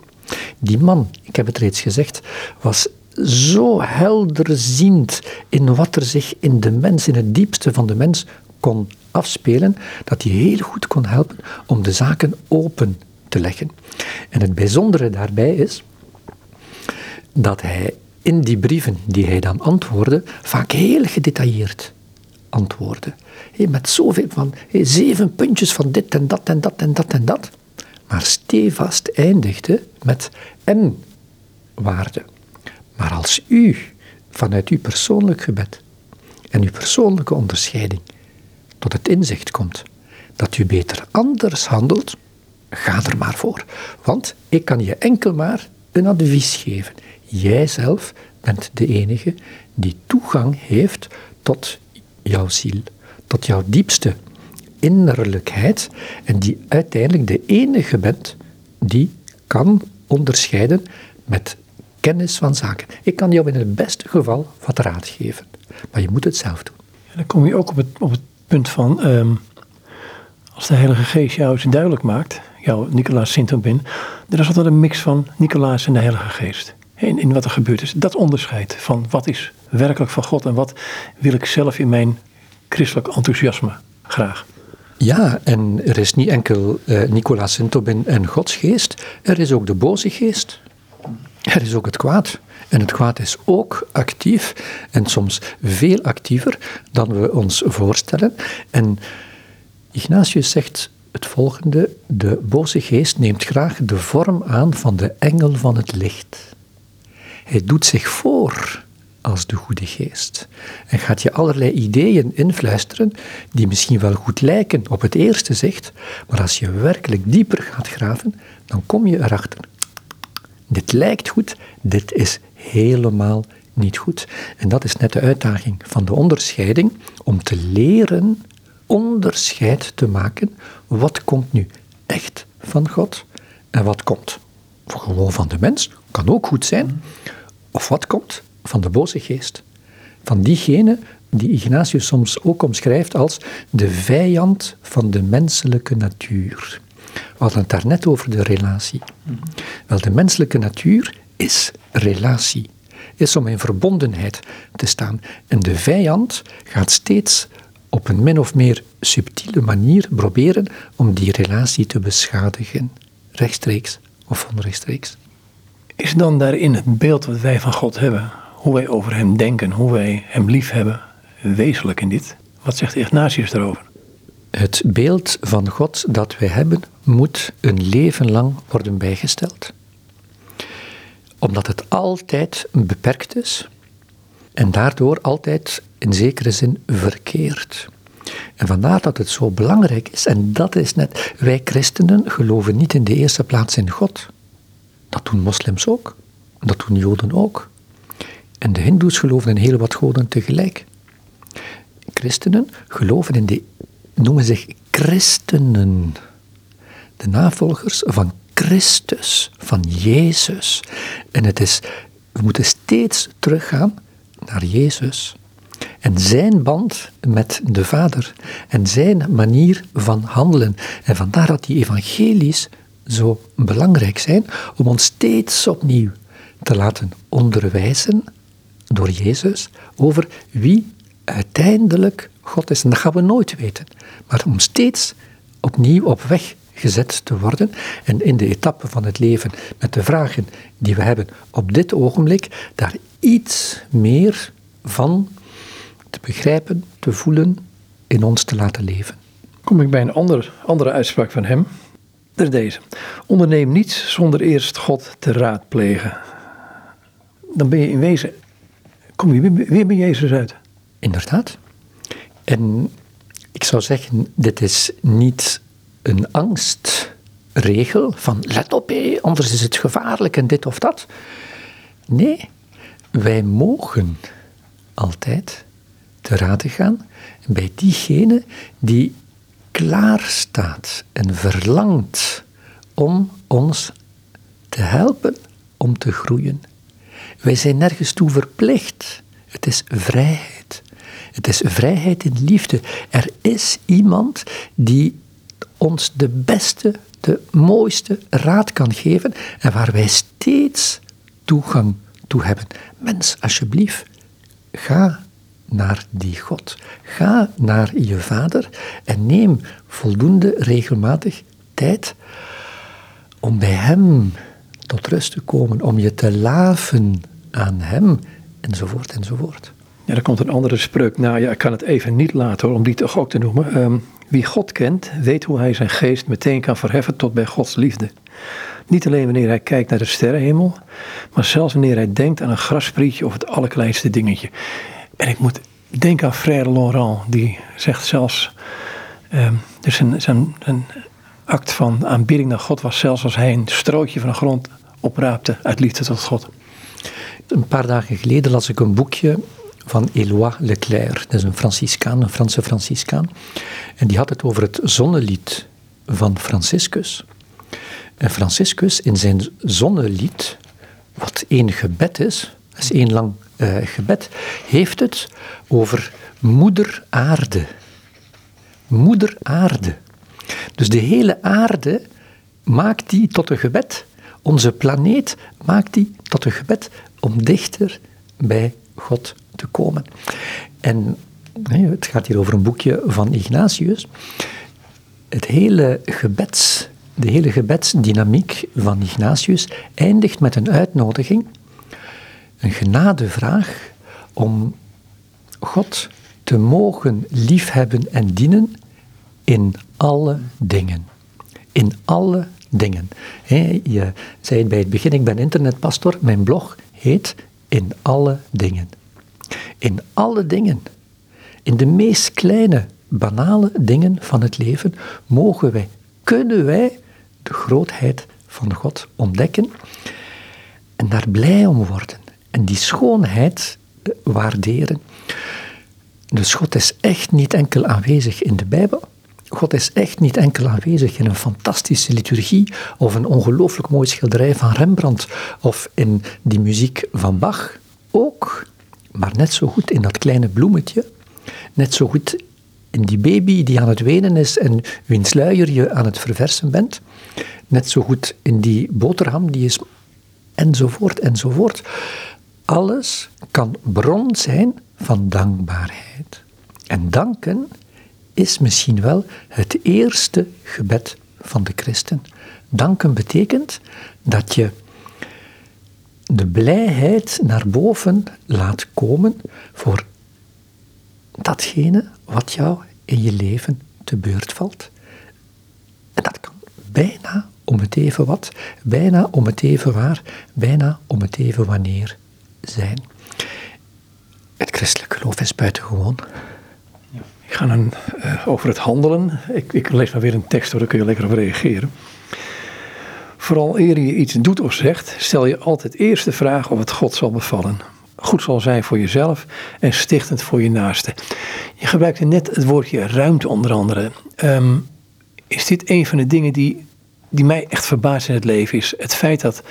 Die man, ik heb het reeds gezegd, was zo helderziend in wat er zich in de mens, in het diepste van de mens, kon afspelen, dat hij heel goed kon helpen om de zaken open te leggen. En het bijzondere daarbij is dat hij in die brieven die hij dan antwoordde, vaak heel gedetailleerd antwoordde. Met zoveel van zeven puntjes van dit en dat en dat en dat en dat. Maar stevast eindigde met en waarde. Maar als u vanuit uw persoonlijk gebed en uw persoonlijke onderscheiding tot het inzicht komt dat u beter anders handelt, ga er maar voor. Want ik kan je enkel maar een advies geven. Jijzelf bent de enige die toegang heeft tot jouw ziel, tot jouw diepste innerlijkheid en die uiteindelijk de enige bent die kan onderscheiden met kennis van zaken. Ik kan jou in het beste geval wat raad geven, maar je moet het zelf doen. En dan kom je ook op het, op het punt van, ehm, als de Heilige Geest jou eens duidelijk maakt, jouw Nicolaas Sint-Aubin, er is altijd een mix van Nicolaas en de Heilige Geest. In, in wat er gebeurd is. Dat onderscheid van wat is werkelijk van God en wat wil ik zelf in mijn christelijk enthousiasme graag. Ja, en er is niet enkel uh, Nicolaas Sint-Aubin en Gods geest, er is ook de boze geest. Er is ook het kwaad. En het kwaad is ook actief en soms veel actiever dan we ons voorstellen. En Ignatius zegt het volgende: De boze geest neemt graag de vorm aan van de engel van het licht. Hij doet zich voor als de goede geest en gaat je allerlei ideeën influisteren die misschien wel goed lijken op het eerste zicht, maar als je werkelijk dieper gaat graven, dan kom je erachter dit lijkt goed, dit is helemaal niet goed. En dat is net de uitdaging van de onderscheiding, om te leren onderscheid te maken. Wat komt nu echt van God en wat komt gewoon van de mens, kan ook goed zijn. Of wat komt van de boze geest. Van diegene die Ignatius soms ook omschrijft als de vijand van de menselijke natuur. We hadden het daarnet over de relatie. Wel, de menselijke natuur is relatie. Is om in verbondenheid te staan. En de vijand gaat steeds op een min of meer subtiele manier proberen om die relatie te beschadigen. Rechtstreeks of onrechtstreeks. Is dan daarin het beeld wat wij van God hebben, hoe wij over Hem denken, hoe wij Hem lief hebben, wezenlijk in dit? Wat zegt Ignatius daarover? Het beeld van God dat wij hebben moet een leven lang worden bijgesteld. Omdat het altijd beperkt is en daardoor altijd in zekere zin verkeerd. En vandaar dat het zo belangrijk is, en dat is net, wij christenen geloven niet in de eerste plaats in God. Dat doen moslims ook, dat doen joden ook. En de hindoes geloven in heel wat goden tegelijk. Christenen geloven in de noemen zich christenen. De navolgers van Christus, van Jezus. En het is, we moeten steeds teruggaan naar Jezus. En zijn band met de Vader. En zijn manier van handelen. En vandaar dat die evangelies zo belangrijk zijn om ons steeds opnieuw te laten onderwijzen door Jezus over wie uiteindelijk God is. En dat gaan we nooit weten. Maar om steeds opnieuw op weg gezet te worden en in de etappe van het leven met de vragen die we hebben op dit ogenblik, daar iets meer van te begrijpen, te voelen, in ons te laten leven. Kom ik bij een andere, andere uitspraak van hem. Is deze. Onderneem niets zonder eerst God te raadplegen. Dan ben je in wezen, kom je weer, weer bij Jezus uit. Inderdaad. En ik zou zeggen, dit is niet een angstregel van let op, hé, anders is het gevaarlijk en dit of dat. Nee, wij mogen altijd te raden gaan bij diegene die klaar staat en verlangt om ons te helpen om te groeien. Wij zijn nergens toe verplicht. Het is vrijheid. Het is vrijheid in liefde. Er is iemand die ons de beste, de mooiste raad kan geven en waar wij steeds toegang toe hebben. Mens, alsjeblieft, ga naar die God. Ga naar je vader en neem voldoende regelmatig tijd om bij hem tot rust te komen, om je te laven aan hem, enzovoort, enzovoort. Ja, er komt een andere spreuk na. Ja, ik kan het even niet laten hoor, om die toch ook te noemen. Ehm, wie God kent, weet hoe hij zijn geest meteen kan verheffen tot bij Gods liefde. Niet alleen wanneer hij kijkt naar de sterrenhemel, maar zelfs wanneer hij denkt aan een grasprietje of het allerkleinste dingetje. En ik moet denken aan Frère Laurent, die zegt zelfs, um, dus zijn, act van aanbidding naar God was zelfs als hij een strootje van de grond opraapte uit liefde tot God. Een paar dagen geleden las ik een boekje van Éloi Leclerc. Dat is een Franciscaan, een Franse Franciscaan. En die had het over het zonnelied van Franciscus. En Franciscus in zijn zonnelied, wat één gebed is, dat is één lang uh, gebed, heeft het over moeder aarde. Moeder aarde. Dus de hele aarde maakt die tot een gebed. Onze planeet maakt die tot een gebed om dichter bij God te komen. En het gaat hier over een boekje van Ignatius. Het hele gebeds, de hele gebedsdynamiek van Ignatius eindigt met een uitnodiging, een genadevraag om God te mogen liefhebben en dienen in alle dingen. In alle dingen. je zei het bij het begin, ik ben internetpastor, mijn blog heet In alle dingen. In alle dingen. In de meest kleine, banale dingen van het leven mogen wij, kunnen wij de grootheid van God ontdekken en daar blij om worden. En die schoonheid waarderen. Dus God is echt niet enkel aanwezig in de Bijbel. God is echt niet enkel aanwezig in een fantastische liturgie of een ongelooflijk mooi schilderij van Rembrandt of in die muziek van Bach. Ook, maar net zo goed in dat kleine bloemetje, net zo goed in die baby die aan het wenen is en wiens sluier je aan het verversen bent, net zo goed in die boterham die is enzovoort enzovoort. Alles kan bron zijn van dankbaarheid. En danken is misschien wel het eerste gebed van de christen. Danken betekent dat je de blijheid naar boven laat komen voor datgene wat jou in je leven te beurt valt. En dat kan bijna om het even wat, bijna om het even waar, bijna om het even wanneer zijn. Het christelijk geloof is buitengewoon. Ik ga dan uh, over het handelen. Ik, ik, lees maar weer een tekst, waar daar kun je lekker op reageren. Vooral eer je iets doet of zegt, stel je altijd eerst de vraag of het God zal bevallen. Goed zal zijn voor jezelf en stichtend voor je naaste. Je gebruikte net het woordje ruimte onder andere. Um, is dit een van de dingen die, die mij echt verbaast in het leven? Is het feit dat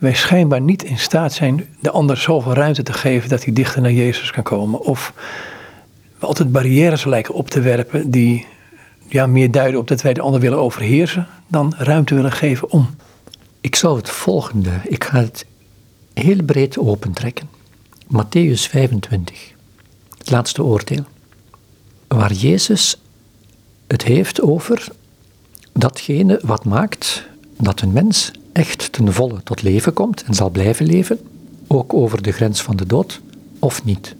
wij schijnbaar niet in staat zijn de ander zoveel ruimte te geven dat hij dichter naar Jezus kan komen. Of we altijd barrières lijken op te werpen die ja, meer duiden op dat wij de ander willen overheersen dan ruimte willen geven om. Ik zou het volgende, ik ga het heel breed opentrekken. Matthäus 25, het laatste oordeel, waar Jezus het heeft over datgene wat maakt dat een mens echt ten volle tot leven komt en zal blijven leven, ook over de grens van de dood, of niet.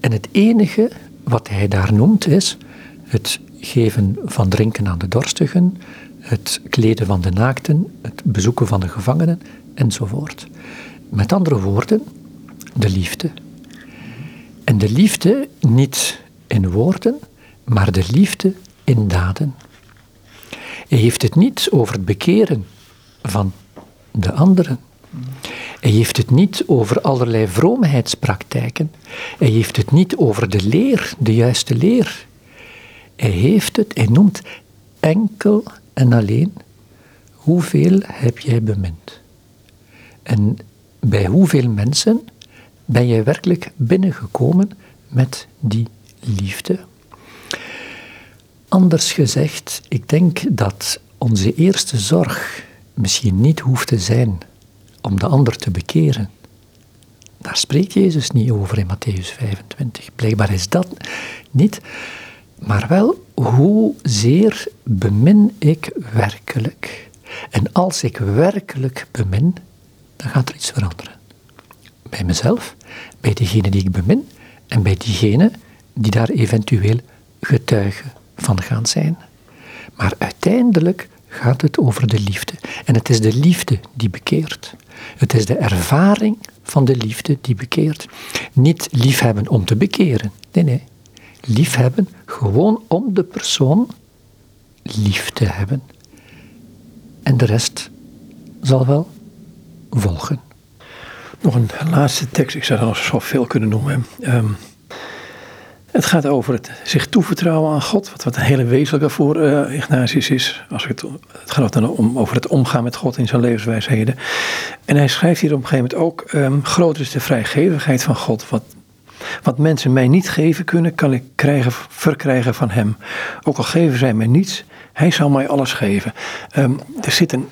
En het enige wat hij daar noemt is het geven van drinken aan de dorstigen, het kleden van de naakten, het bezoeken van de gevangenen enzovoort. Met andere woorden, de liefde. En de liefde niet in woorden, maar de liefde in daden. Hij heeft het niet over het bekeren van de anderen. Hij heeft het niet over allerlei vroomheidspraktijken. Hij heeft het niet over de leer, de juiste leer. Hij heeft het, hij noemt enkel en alleen hoeveel heb jij bemind. En bij hoeveel mensen ben jij werkelijk binnengekomen met die liefde? Anders gezegd, ik denk dat onze eerste zorg misschien niet hoeft te zijn om de ander te bekeren, Daar spreekt Jezus niet over in Matthäus 25. Blijkbaar is dat niet. Maar wel, hoezeer bemin ik werkelijk? En als ik werkelijk bemin, dan gaat er iets veranderen. Bij mezelf, bij degene die ik bemin en bij diegene die daar eventueel getuige van gaan zijn. Maar uiteindelijk gaat het over de liefde. En het is de liefde die bekeert. Het is de ervaring van de liefde die bekeert. Niet liefhebben om te bekeren. Nee, nee. Liefhebben gewoon om de persoon lief te hebben. En de rest zal wel volgen. Nog een laatste tekst. Ik zou er zoveel kunnen noemen. Het gaat over het zich toevertrouwen aan God, wat, wat een hele wezenlijke voor uh, Ignatius is. Als het, het gaat dan om, over het omgaan met God in zijn levenswijsheden. En hij schrijft hier op een gegeven moment ook: um, groter is de vrijgevigheid van God. Wat, wat mensen mij niet geven kunnen, kan ik krijgen, verkrijgen van hem. Ook al geven zij mij niets, hij zal mij alles geven. Um, er zit een,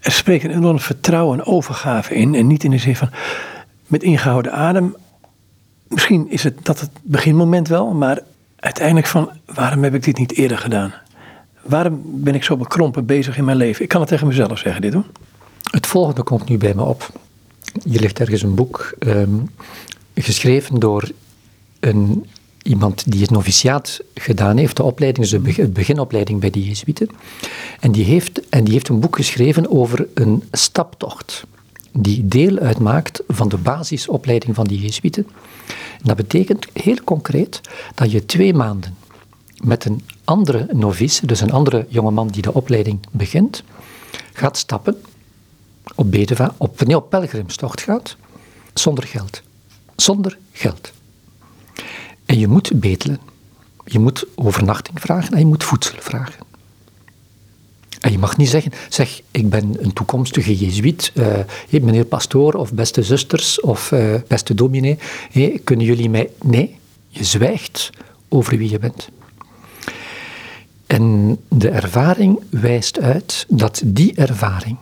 er spreekt een enorm vertrouwen en overgave in. En niet in de zin van met ingehouden adem misschien is het dat het beginmoment wel, maar uiteindelijk van waarom heb ik dit niet eerder gedaan? Waarom ben ik zo bekrompen bezig in mijn leven? Ik kan het tegen mezelf zeggen, dit hoor. Het volgende komt nu bij me op. Hier ligt ergens een boek ehm, geschreven door een, iemand die het noviciaat gedaan heeft, de opleiding, dus de beginopleiding bij de Jezuïeten. En die, heeft, en die heeft een boek geschreven over een staptocht die deel uitmaakt van de basisopleiding van de Jezuïeten. Dat betekent heel concreet dat je twee maanden met een andere novice, dus een andere jongeman die de opleiding begint, gaat stappen, op, bedeva, op, nee, op pelgrimstocht gaat, zonder geld. Zonder geld. En je moet betelen. Je moet overnachting vragen en je moet voedsel vragen. En je mag niet zeggen, zeg, ik ben een toekomstige jezuïet, uh, meneer pastoor of beste zusters of uh, beste dominee, kunnen jullie mij... Nee, je zwijgt over wie je bent. En de ervaring wijst uit dat die ervaring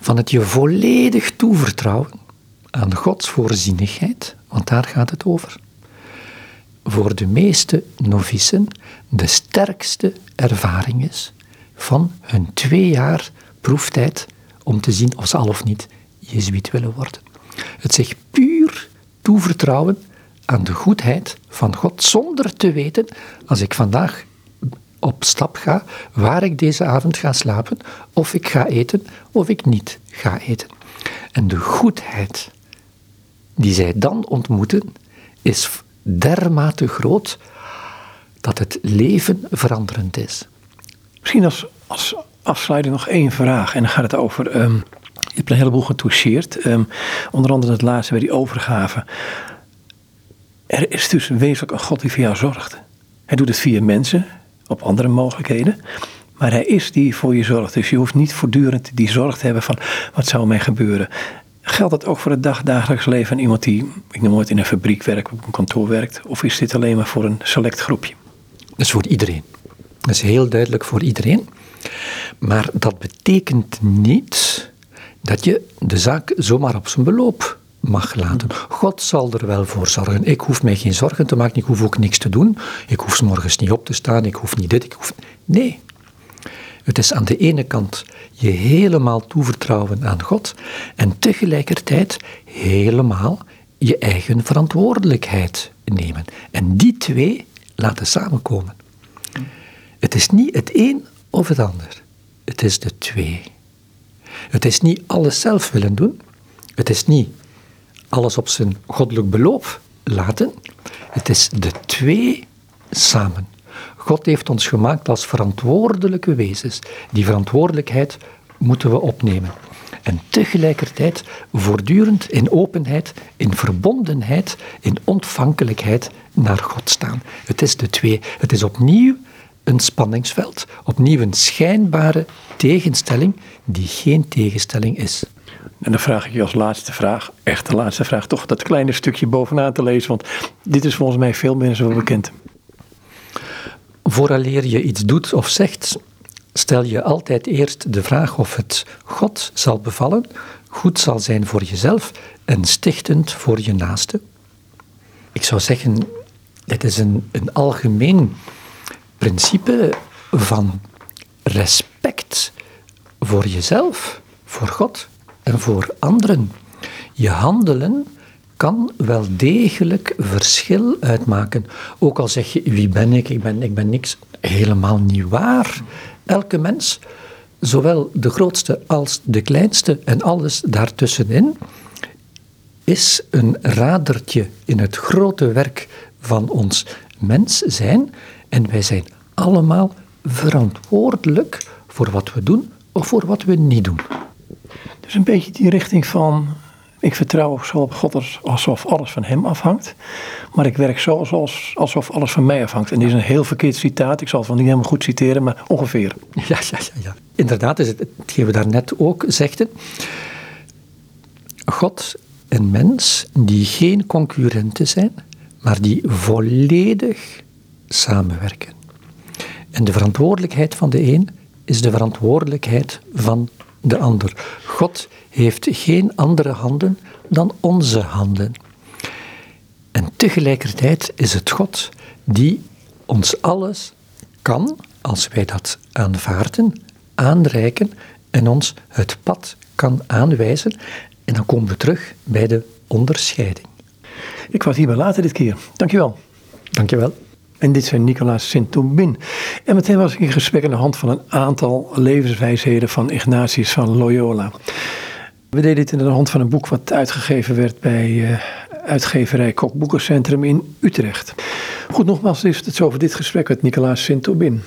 van het je volledig toevertrouwen aan Gods voorzienigheid, want daar gaat het over, voor de meeste novicen de sterkste ervaring is van hun twee jaar proeftijd om te zien of ze al of niet jezuïet willen worden. Het zich puur toevertrouwen aan de goedheid van God, zonder te weten, als ik vandaag op stap ga, waar ik deze avond ga slapen, of ik ga eten, of ik niet ga eten. En de goedheid die zij dan ontmoeten, is dermate groot dat het leven veranderend is. Misschien als, als afsluiting nog één vraag. En dan gaat het over. Um, je hebt een heleboel getoucheerd. Um, onder andere het laatste bij die overgave. Er is dus wezenlijk een God die voor jou zorgt. Hij doet het via mensen, op andere mogelijkheden. Maar hij is die voor je zorgt. Dus je hoeft niet voortdurend die zorg te hebben van wat zou mij gebeuren. Geldt dat ook voor het dagdagelijks leven van iemand die, ik noem het, in een fabriek werkt, op een kantoor werkt? Of is dit alleen maar voor een select groepje? Dat is voor iedereen. Dat is heel duidelijk voor iedereen. Maar dat betekent niet dat je de zaak zomaar op zijn beloop mag laten. God zal er wel voor zorgen. Ik hoef mij geen zorgen te maken, ik hoef ook niks te doen. Ik hoef s morgens niet op te staan, ik hoef niet dit, ik hoef... Nee. Het is aan de ene kant je helemaal toevertrouwen aan God en tegelijkertijd helemaal je eigen verantwoordelijkheid nemen. En die twee laten samenkomen. Het is niet het een of het ander. Het is de twee. Het is niet alles zelf willen doen. Het is niet alles op zijn goddelijk beloop laten. Het is de twee samen. God heeft ons gemaakt als verantwoordelijke wezens. Die verantwoordelijkheid moeten we opnemen. En tegelijkertijd voortdurend in openheid, in verbondenheid, in ontvankelijkheid naar God staan. Het is de twee. Het is opnieuw een spanningsveld, opnieuw een schijnbare tegenstelling die geen tegenstelling is. En dan vraag ik je als laatste vraag, echt de laatste vraag, toch dat kleine stukje bovenaan te lezen, want dit is volgens mij veel mensen wel bekend. Vooraleer je iets doet of zegt, stel je altijd eerst de vraag of het God zal bevallen, goed zal zijn voor jezelf en stichtend voor je naaste. Ik zou zeggen, dit is een, een algemeen principe van respect voor jezelf, voor God en voor anderen. Je handelen kan wel degelijk verschil uitmaken. Ook al zeg je, wie ben ik? Ik ben, ik ben niks. Helemaal niet waar. Elke mens, zowel de grootste als de kleinste en alles daartussenin, is een radertje in het grote werk van ons mens zijn. En wij zijn allemaal verantwoordelijk voor wat we doen of voor wat we niet doen. Dus een beetje die richting van ik vertrouw zo op God alsof alles van hem afhangt. Maar ik werk zo alsof, alsof alles van mij afhangt. En dit is een heel verkeerd citaat. Ik zal het wel niet helemaal goed citeren, maar ongeveer. Ja, ja, ja. ja. Inderdaad is het hetgeen we daarnet ook zegden. God en mens die geen concurrenten zijn, maar die volledig samenwerken. En de verantwoordelijkheid van de een is de verantwoordelijkheid van de ander. God heeft geen andere handen dan onze handen. En tegelijkertijd is het God die ons alles kan, als wij dat aanvaarden, aanreiken en ons het pad kan aanwijzen. En dan komen we terug bij de onderscheiding. Ik was hierbij later dit keer. Dankjewel. Dankjewel. En dit zijn Nicolaas Sint-Tombin. En meteen was ik in gesprek aan de hand van een aantal levenswijsheden van Ignatius van Loyola. We deden dit in de hand van een boek wat uitgegeven werd bij uh, uitgeverij Kok Boekencentrum in Utrecht. Goed, nogmaals is het over dit gesprek met Nicolaas Sint-Tombin.